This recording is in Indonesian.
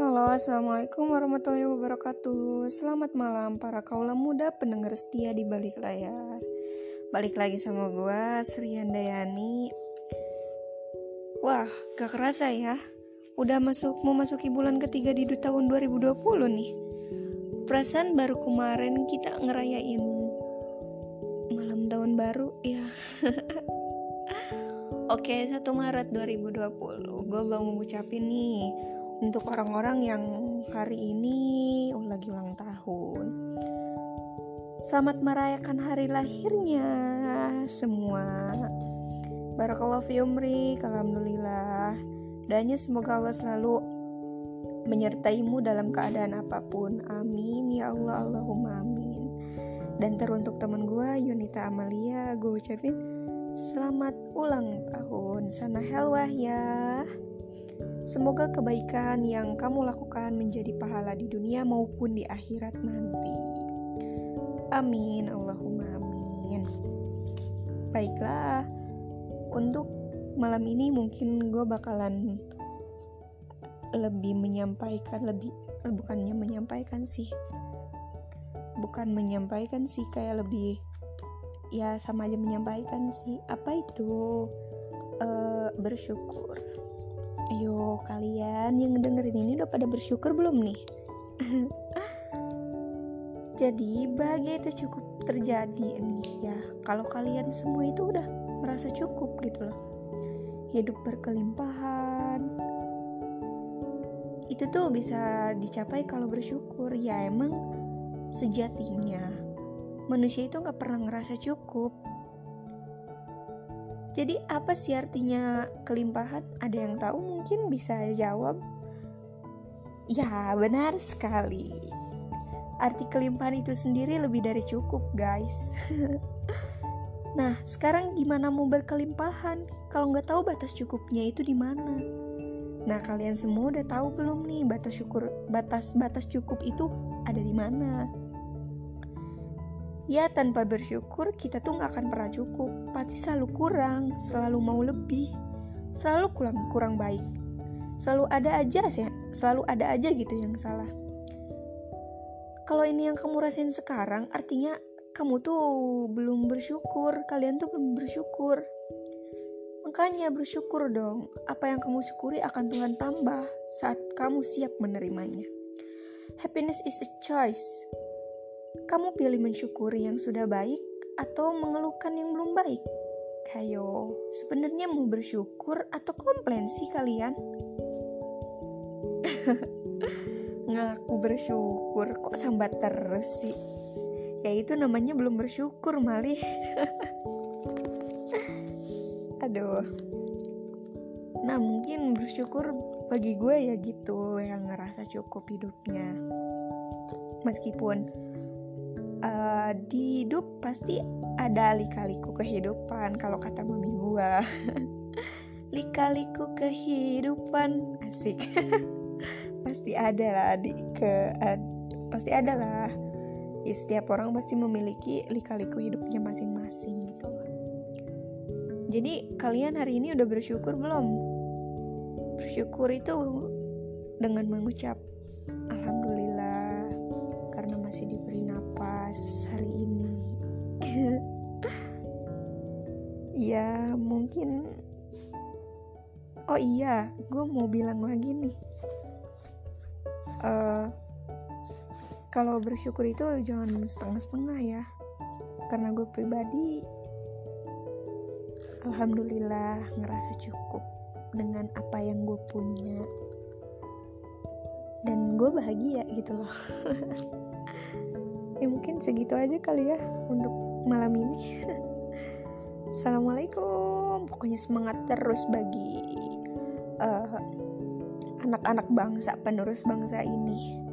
Assalamualaikum warahmatullahi wabarakatuh. Selamat malam para kaula muda pendengar setia di balik layar. Balik lagi sama gue Sri Handayani. Wah gak kerasa ya. Udah masuk mau masuki bulan ketiga di tahun 2020 nih. Perasaan baru kemarin kita ngerayain malam tahun baru ya. Oke, 1 Maret 2020 Gue mau ngucapin nih untuk orang-orang yang hari ini oh, lagi ulang tahun. Selamat merayakan hari lahirnya semua. Barakallahu fi umri, alhamdulillah. Danya semoga Allah selalu menyertaimu dalam keadaan apa pun. Amin ya Allah, Allahumma amin. Dan teruntuk temen gue Yunita Amalia, gue ucapin selamat ulang tahun. Sana helwah ya. Semoga kebaikan yang kamu lakukan menjadi pahala di dunia maupun di akhirat nanti. Amin, Allahumma amin. Baiklah, untuk malam ini mungkin gue bakalan lebih menyampaikan lebih eh, bukannya menyampaikan sih bukan menyampaikan sih kayak lebih ya sama aja menyampaikan sih apa itu uh, bersyukur Ayo kalian yang dengerin ini udah pada bersyukur belum nih? Jadi bahagia itu cukup terjadi nih ya. Kalau kalian semua itu udah merasa cukup gitu loh. Hidup berkelimpahan. Itu tuh bisa dicapai kalau bersyukur. Ya emang sejatinya Manusia itu gak pernah ngerasa cukup jadi apa sih artinya kelimpahan? Ada yang tahu mungkin bisa jawab? Ya, benar sekali. Arti kelimpahan itu sendiri lebih dari cukup, guys. nah, sekarang gimana mau berkelimpahan? Kalau nggak tahu batas cukupnya itu di mana? Nah, kalian semua udah tahu belum nih batas syukur batas batas cukup itu ada di mana? Ya tanpa bersyukur kita tuh gak akan pernah cukup. Pasti selalu kurang, selalu mau lebih Selalu kurang, kurang baik. Selalu ada aja sih, selalu ada aja gitu yang salah. Kalau ini yang kamu rasain sekarang artinya kamu tuh belum bersyukur Kalian tuh belum bersyukur. Makanya bersyukur dong Apa yang kamu syukuri akan Tuhan tambah saat kamu siap menerimanya. Happiness is a choice kamu pilih mensyukuri yang sudah baik atau mengeluhkan yang belum baik? Kayo, sebenarnya mau bersyukur atau komplain sih kalian? Ngaku bersyukur kok sambat terus sih? Ya itu namanya belum bersyukur malih. Aduh. Nah mungkin bersyukur bagi gue ya gitu yang ngerasa cukup hidupnya. Meskipun uh, di hidup pasti ada lika-liku kehidupan kalau kata mami gua. Lika-liku kehidupan asik. Pasti ada lah di ke uh, pasti ada lah. Ya setiap orang pasti memiliki lika-liku hidupnya masing-masing gitu. Jadi kalian hari ini udah bersyukur belum? Bersyukur itu dengan mengucap alhamdulillah karena masih diberi pas hari ini. Ya mungkin oh iya gue mau bilang lagi nih. Uh, kalau bersyukur itu jangan setengah-setengah ya. Karena gue pribadi alhamdulillah ngerasa cukup dengan apa yang gue punya. Dan gue bahagia gitu loh ya mungkin segitu aja kali ya untuk malam ini. Assalamualaikum. Pokoknya semangat terus bagi eh, anak-anak bangsa penerus bangsa ini